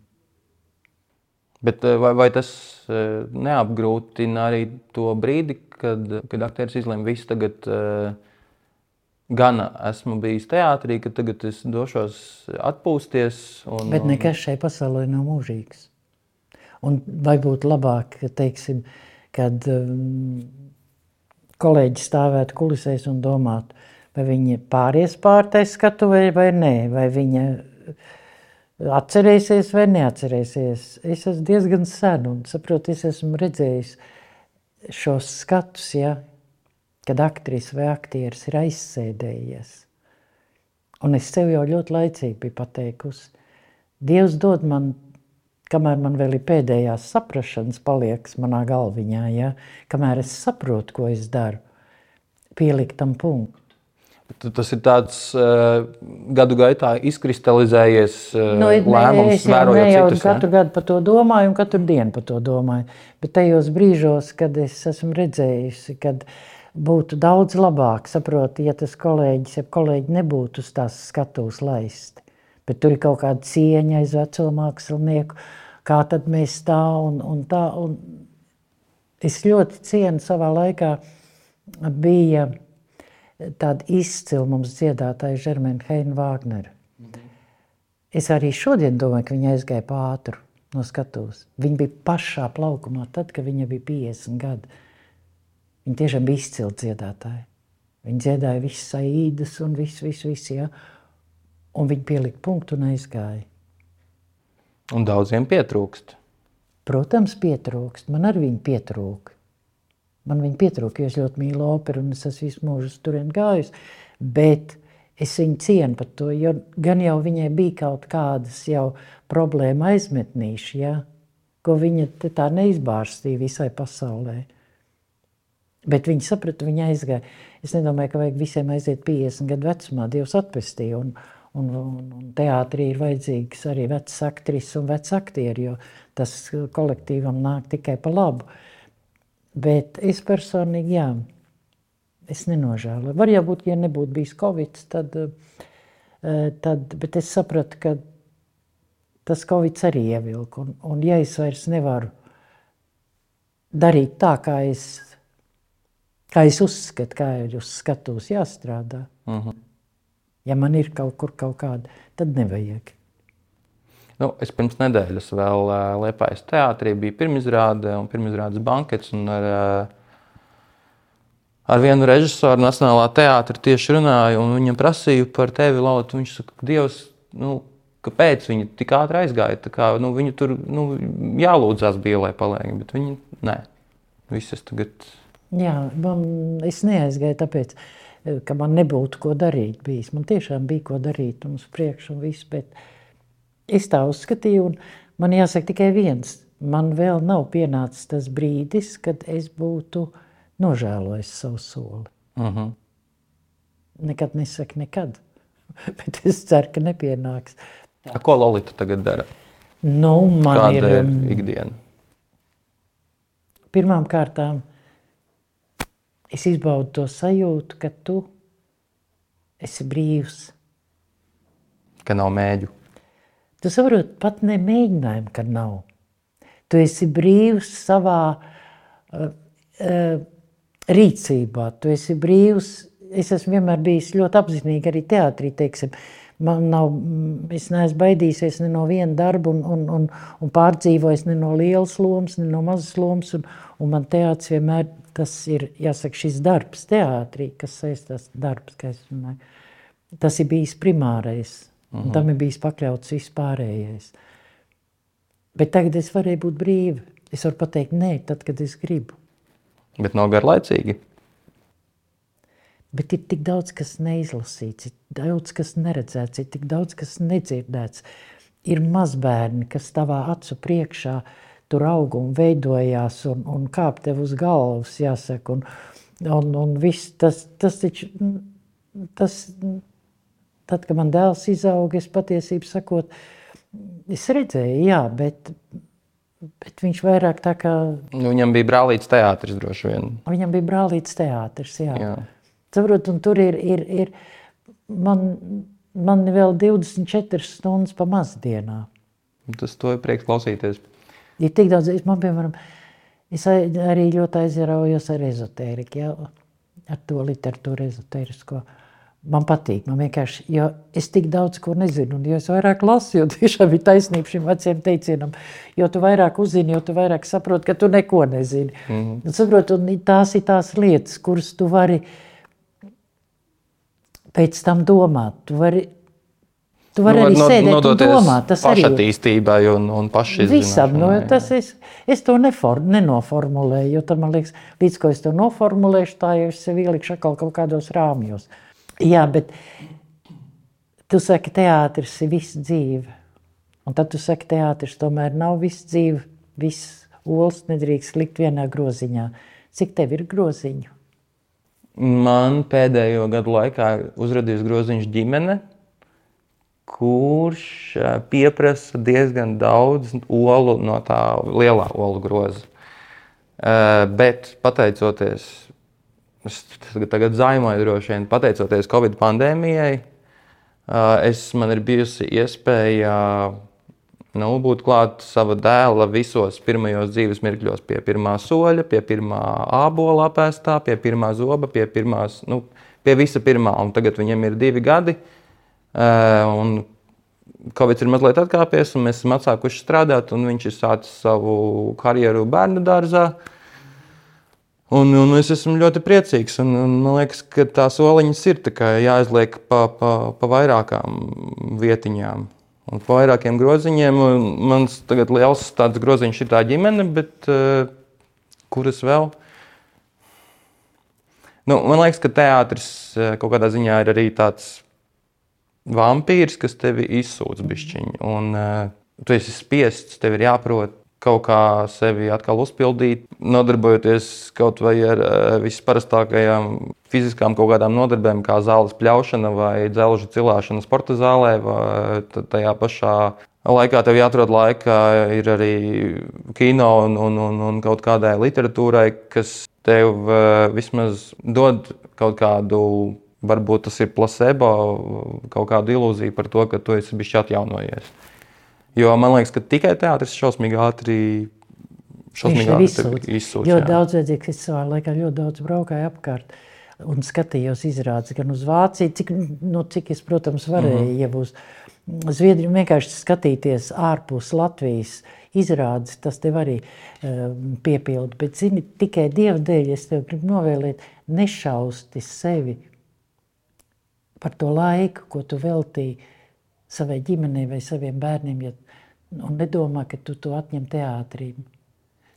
Bet vai, vai tas eh, neapgrūtina arī to brīdi, kad, kad aktieris izlēma visu tagad. Uh, Gana esmu bijis teātrī, ka tagad es došos atpūsties. Un, Bet nekas šai pasaulē nav mūžīgs. Un vai būtu labāk, teiksim, kad um, kolēģi stāvētu kulisēs un domātu, vai viņi pāries pār tai skatu vai, nē, vai viņa atcerēsies vai neatcerēsies. Es esmu diezgan sen un saprotu, es esmu redzējis šos skatus, ja, kad aktrise vai aktieris ir aizsēdējies. Un es sev jau ļoti laicīgi biju pateikusi, Dievs dod man, kamēr man vēl ir pēdējās saprašanas paliekas manā galviņā, ja, kamēr es saprotu, ko es daru, pielikt tam punktu. Tas ir tāds uh, gadu gaitā izkristalizējies uh, nu, lēmums, es jau, ne jau citus, katru ne? gadu par to domāju un katru dienu par to domāju. Bet tajos brīžos, kad es esmu redzējusi, kad būtu daudz labāk, saprot, ja tas kolēģis, ja kolēģi nebūtu uz tās skatuves laisti. Bet tur ir kaut kāda cieņa aiz veco mākslinieku, kā tad mēs tā un, un tā. Un es ļoti cienu savā laikā bija tāda izcila mums dziedātāja Žermēna Heina Vāgnera. Es arī šodien domāju, ka viņa aizgāja pātru no skatuves. Viņa bija pašā plaukumā tad, kad viņa bija 50 gadi. Viņa tiešām bija izcila dziedātāja. Viņa dziedāja visas aīdas un visu, visu, visu, ja? un viņa pielika punktu un aizgāja. Un daudziem pietrūkst. Protams, pietrūkst. Man arī viņa pietrūka. Man viņa pietrūka, jo es ļoti mīlu operu un es esmu visu mūžu turien gājus. Bet es viņu cienu par to, jo gan jau viņai bija kaut kādas jau problēma aizmetnīši, ja, ko viņa tā neizbārstīja visai pasaulē. Bet viņi saprata, viņa aizgāja. Es nedomāju, ka vajag visiem aiziet 50 gadu vecumā. Dievs atpestīja. Un, un, un, un teātrī ir vajadzīgs arī vecs aktris un vecs aktieri, jo tas kolektīvam nāk tikai pa labu. Uh, Bet es personīgi, jā, es nenožēloju. Var jau būt, ja nebūtu bijis Covid, tad, eh, tad, bet es sapratu, ka tas Covid arī ievilka. Un, un ja es vairs nevaru darīt tā, kā es, kā es uzskatu, kā ir uz skatuves jāstrādā, uh mhm. -huh. ja man ir kaut kur kaut kāda, tad nevajag. Nu, es pirms nedēļas vēl uh, Liepājas teātrī biju pirmizrāde un pirmizrādes bankets. Un ar, uh, ar vienu režisoru Nacionālā teātra tieši runāju, un viņam prasīju par tevi, Lauta. Viņš saka, Dievs, nu, kāpēc viņi tik ātri aizgāja? Kā, nu, viņu tur nu, jālūdzās bija, lai paliek, bet viņi nē. Visas tagad. Jā, man, es neaizgāju tāpēc, ka man nebūtu ko darīt bijis. Man tiešām bija ko darīt un uz priekšu un viss, bet Es tā uzskatīju, un man jāsaka tikai viens. Man vēl nav pienācis tas brīdis, kad es būtu nožēlojis savu soli. Uh mhm. -huh. Nekad nesaku nekad, *laughs* bet es ceru, ka nepienāks. Tā. Ko Lolita tagad dara? Nu, man Kāda ir, ir um, ikdiena? Pirmām kārtām es izbaudu to sajūtu, ka tu esi brīvs. Ka nav mēģu. Tu saproti, pat nemēģinājumu, ka nav. Tu esi brīvs savā uh, uh, rīcībā, tu esi brīvs. Es esmu vienmēr bijis ļoti apzinīgi arī teātrī, teiksim. Man nav, es neesmu baidījies ne no viena darba un, un, un, un pārdzīvojis ne no lielas lomas, ne no mazas lomas. Un, un man teātris vienmēr tas ir, jāsaka, šis darbs teātrī, kas saistās darbs, kā es runāju, tas ir bijis primārais, Mhm. tam ir bijis pakļauts vispārējais. Bet tagad es varēju būt brīva. Es varu pateikt nē, tad, kad es gribu. Bet nav garlaicīgi. Bet ir tik daudz, kas neizlasīts, ir daudz, kas neredzēts, ir tik daudz, kas nedzirdēts. Ir mazbērni, kas tavā acu priekšā tur aug un veidojās un, un kāp tev uz galvas, jāsaka. Un, un, un viss tas, tas taču, tas, tad, kad man dēls izauga, es patiesībā sakot, es redzēju, jā, bet, bet viņš vairāk tā kā, Nu, viņam bija brālīts teātris droši vien. viņam bija brālīts teātris, jā. Jā. Saprot, un tur ir, ir, ir man, man vēl 24 stundas pa mazdienā. Tas to ir prieks klausīties. Ir tik daudz, es, man, piemēram, es arī ļoti aizraujos ar ezotēriku, ja, ar to literatūru ezotērisko. Man patīk, man vienkārši, jo es tik daudz ko nezinu, un jo es vairāk lasu, jo tiešām ir taisnība šim veciem teicienam, jo tu vairāk uzzini, jo tu vairāk saproti, ka tu neko nezini. Mm -hmm. Saprot, un tās ir tās lietas, kuras tu vari pēc tam domāt. Tu vari, tu vari Nu, arī no- sēdēt un domāt. Tas arī ir. pašattīstībai un, un pašizzināšanai. Visam, nu, jā. tas es, es to nefor, nenoformulēju, jo tad man liekas, līdz ko es to noformulēšu, tā jau es sev ielikšu atkal kaut kādos rāmjos. Jā, bet tu saki, teātris ir viss dzīve. Un tad tu saki, teātris tomēr nav viss dzīve, viss olas nedrīkst likt vienā groziņā. Cik tev ir groziņu? Man pēdējo gadu laikā uzrādījās groziņš ģimene, kurš pieprasa diezgan daudz olu no tā lielā olu groza. Bet pateicoties, es tagad- zaimoju droši vien, pateicoties Covid pandēmijai, eh, es, man ir bijusi iespēja nu, būt klāt sava dēla visos pirmajos dzīves mirkļos, pie pirmā soļa, pie pirmā ābola apēstā, pie pirmā zoba, pie, pirmās, nu, pie visa pirmā. Un tagad viņam ir divi gadi. eh, un Covid ir mazliet atkāpies, un mēs esam atsākuši strādāt, un viņš ir sācis savu karjeru bērnu dārzā. Un, un es esmu ļoti priecīgs. Un, un man liekas, ka tās soliņas ir tā jāizliek pa, pa, pa vairākām vietiņām. Un pa vairākiem groziņiem. Mans tagad liels tāds groziņš ir tā ģimene, bet uh, kuras vēl? Nu, man liekas, ka teātris eh, kaut kādā ziņā ir arī tāds vampīrs, kas tevi izsūdz bišķiņu. Un uh, tu esi spiests, tev ir jāprot kaut kā sevi atkal uzpildīt, nodarbojoties kaut vai ar uh, visparastākajām fiziskām kaut kādām nodarbēm, kā zāles pļaušana vai dzelžu cilāšana sporta zālē, vai tajā pašā laikā tev jāatrod laika ir arī kino un, un, un, un kaut kādai literatūrai, kas tev uh, vismaz dod kaut kādu, varbūt tas ir placebo, kaut kādu ilūziju par to, ka tu esi bijis atjaunojies. Jo man liekas, ka tikai teātris šausmīgi ātri. Šausmīgi ātri tevi izsūc, Ļoti jā. daudz vajadzīgs, es savā laikā ļoti daudz braukāju apkārt un skatījos izrādes gan uz Vāciju, cik, nu, cik es, protams, varēju, -huh. ja būs Zviedrija vienkārši skatīties ārpus Latvijas izrādes, tas tev arī um, piepilda. Bet, zini, tikai Dieva dēļ es tev gribu novēlēt, nešausti sevi par to laiku, ko tu veltīji savai ģimenei vai saviem bērniem, ja, un nedomā, ka tu to atņem teātrī.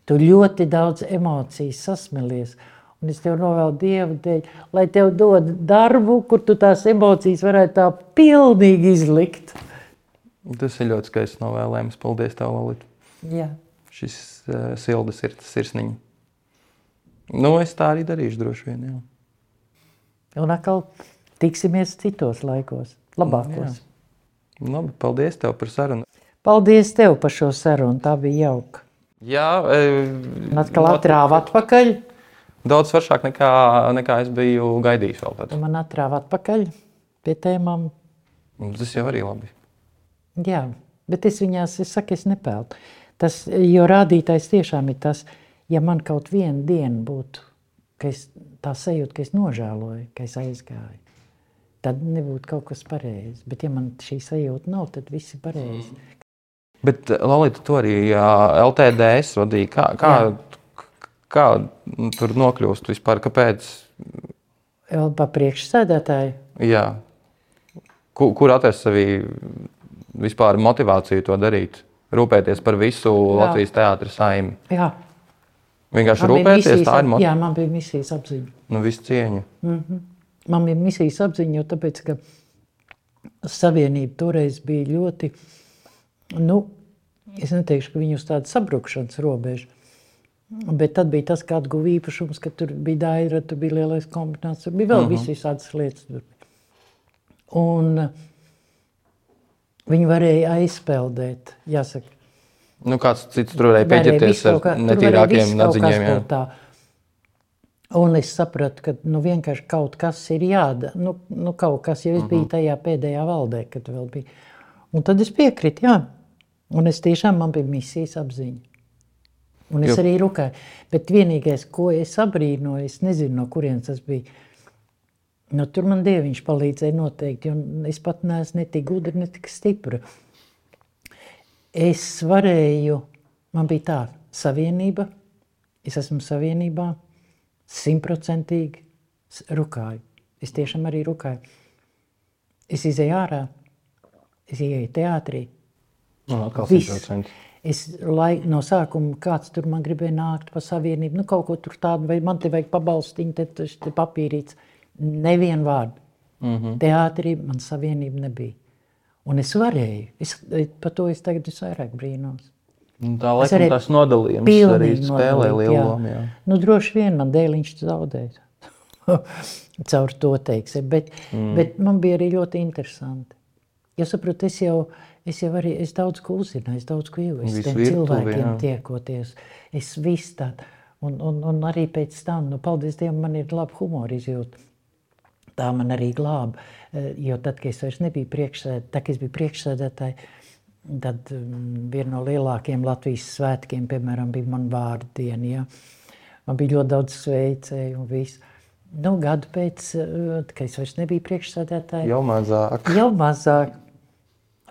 Tu ļoti daudz emociju sasmēlies. Un es tev novēlu Dievu dēļ, lai tev dod darbu, kur tu tās emocijas varētu tā pilnīgi izlikt. Tas ir ļoti skaists novēlējums. Paldies, tev, Lalita. Jā. Šis uh, sildas ir sirsniņa. Nu, es tā arī darīšu, droši vien. Jā. Un atkal tiksimies citos laikos, labākos. Labi, paldies tev par sarunu. Paldies tev par šo sarunu, tā bija jauka. Jā, e, atkal atrāva atpakaļ, Daudz svaršāk nekā, nekā es biju gaidījis. Man atrāva atpakaļ pie tēmām. Tas jau arī labi. Jā, bet es viņās, es saku, es nepelnu. Tas, jo rādītājs tiešām ir tas, ja man kaut viena diena būtu, ka es tā sajūtu, ka es nožēloju, ka es aizgāju, tad nebūtu kaut kas pareizs. Bet ja man šī sajūta nav, tad viss ir pareizi. Bet, Lalita, tu arī jā, LTDS vadīja. Kā, kā, Kā tur nokļūst vispār? Kāpēc? Pa priekšsēdētāju. Jā. Kur, kur atrast sevī vispār motivāciju to darīt? Rūpēties par visu Jā. Latvijas teātris saimi. Jā. Vienkārši Man rūpēties, tā ir motivācija. Jā, man bija misijas apziņa. Nu, visu cieņu. Man bija misijas apziņa, jo tāpēc, ka savienība toreiz bija ļoti, nu, es neteikšu, ka viņu uz tādu sabrukšanas robežu, bet tad bija tas, kā atguva īpašums, ka tur bija daira, tur bija lielais kombināts, tur bija vēl uh -huh. visādas lietas. Tur. Un viņi varēja aizpeldēt, jāsaka. Nu, kāds cits tur varēja pieķerties ar kā- netīrākiem nadziņiem. tā. Un es sapratu, ka nu, vienkārši kaut kas ir jādara. Nu, nu, kaut kas jau Mhm. bija tajā pēdējā valdē, kad vēl bija. Un tad es piekrītu, jā. Un es tiešām man bija misijas apziņa. Un es Jo- arī rūkēju. Bet vienīgais, ko es abrīnoju, es nezinu, no kurienes tas bija. Nu, tur man dieviņš palīdzēja noteikti, un es pat neesmu ne tik gudra, ne tik stipra. Es varēju, man bija tā savienība, es esmu savienībā, simtprocentīgi rukāju. Es tiešām arī rukāju. Es izēju ārā, es ieeju teātrī. 100%. Es lai, no sākuma kāds tur man gribēja nākt pa savienību, nu kaut ko tur tādu, vai man te vajag pabalstiņu, te, te, te papīrīts. Nevienu vārdu. Mm. -hmm. Teātrī man savienība nebija. Un es varēju. Es, par to es tagad visvairāk brīnos. Nu, Tā Es laikam arī tas nodalījums arī spēlē lielu lomu. Nu, droši vien man dēliņš zaudēja. *laughs* Caur to teiksim. Bet, mm. bet man bija arī ļoti interesanti. Jo saprotu, es jau, es jau arī es daudz ko uzzināju, es daudz ko ieguvu. Es Visu tiem virtuvi, cilvēkiem jā. tiekoties. Es visu tādu. Un, un, un arī pēc tam, nu, paldies Dievam, man ir laba humora izjūta. Tā man arī glāba. Eh, Jo tad, kad es vairs nebiju priekšsēdētājs, tad, kad es biju priekšsēdētājs, tad um, viena no lielākajiem Latvijas svētkiem, piemēram, bija man vārdu diena. Ja? Man bija ļoti daudz sveicēju un viss. Nu, gadu pēc, eh, kad es vairs nebiju priekšsēdētājs, Jau mazāk. jau mazāk.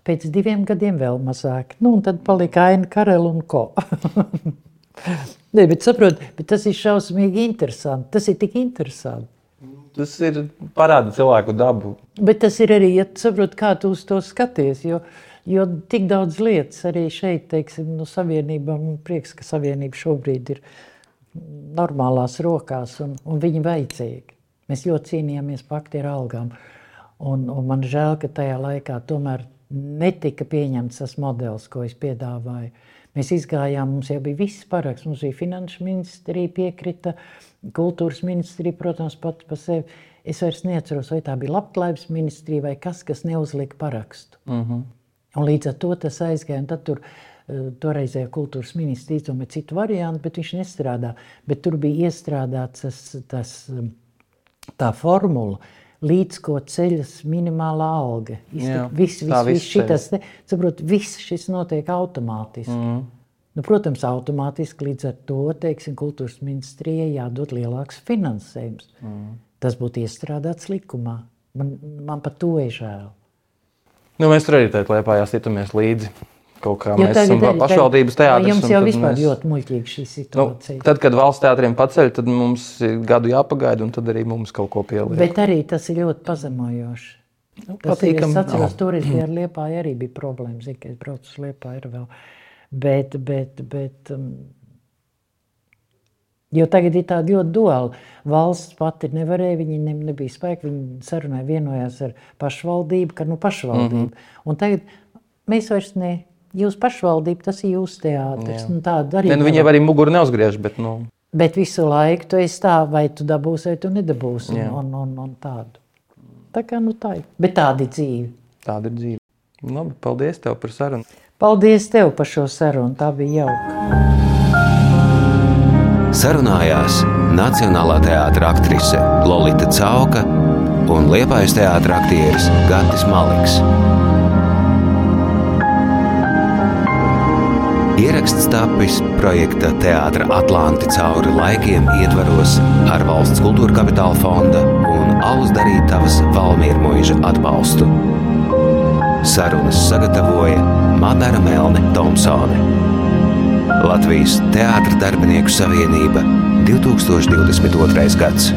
Pēc diviem gadiem vēl mazāk. Nu, un tad palika aina karela un ko. *laughs* Nē, bet saprot, bet tas ir šausmīgi interesanti. Tas ir tik interesanti. Tas ir parāda cilvēku dabu. Bet tas ir arī, ja tu saproti, kā tu uz to skaties. Jo, jo tik daudz lietas arī šeit, teiksim, no savienībām, man prieks, ka savienība šobrīd ir normālās rokās un, un viņi vajadzīgi. Mēs ļoti cīnījāmies par aktieru algām. Un, un man žēl, ka tajā laikā tomēr netika pieņemts tas modelis, ko es piedāvāju. Mēs izgājām, mums jau bija viss paraksts. Mums bija finanšu ministrija, piekrita, kultūras ministrija, protams, pats par sevi. Es vairs neatceros, vai tā bija labklājības ministrija vai kas, kas neuzlika parakstu. Uh -huh. Un līdz ar to tas aizgāja. Tad tur eh, toreizējā kultūras ministrs izdomāja citu variantu, bet viņš nestrādā. Bet tur bija iestrādāts tas, tas, tā formula, līdz ko ceļas minimālā alga. Jā, Viss, viss, viss šitas, te, saprot, viss šis notiek automātiski. Mm. Nu, protams, automātiski līdz ar to teiksim, kultūras ministrijai jādod lielāks finansējums. Mm. Tas būtu iestrādāts likumā. Man, man par to ir žēl. Nu, mēs tur arī tādā liepā jāskatāmies līdzi. Kaut kā Jo mēs esam tagad- pašvaldības teātris. Jums jau vispār mēs- ļoti muļķīga šī Nu, situācija. tad, kad valsts teātriem paceļ, tad mums ir gadu jāpagaida, un tad arī mums kaut ko pieliek. Bet arī tas ir ļoti pazemojoši. Nu, Tas ir, patīkam atceros, nav. toreiz bija ar *clears throat* Liepāju arī bija problēmas, zinu, ka es braucu uz Liepāju ir vēl. Bet, bet, bet, um, jo tagad ir tāda ļoti duāla. Valsts pati nevarēja, viņi ne, nebija spēki, viņi sarunāja, vienojās ar pašvaldību, ka nu pašvaldība. Mm -hmm. Un tagad mēs vairs ne, jūs pašvaldība, tas ir jūsu teātris. Nu, tāda arī Ne, nu, viņiem arī muguru neuzgriež, bet nu, Bet visu laiku tu esi tā, vai tu dabūsi, vai tu nedabūsi. Jā. Un, un, un, un tādu. Tā kā nu tā ir. Bet tāda ir dzīve. tāda ir dzīve. Labi, paldies tev par sarunu. Paldies tev par šo sarunu. Tā bija jauka. Sarunājās Nacionālā teātris aktrise Lorita Cauka un Liepājas teātris aktieris Gatis Maliks. Ieraksts tapis projekta Teātris Atlanti cauri laikiem ietvaros ar Valsts kultūra kapitāla fonda un Alus darītavas Valmīra mūža atbalstu. Sarunas sagatavoja Madara Melne Thompsone. Latvijas Teātris darbinieku savienība 2022. gads.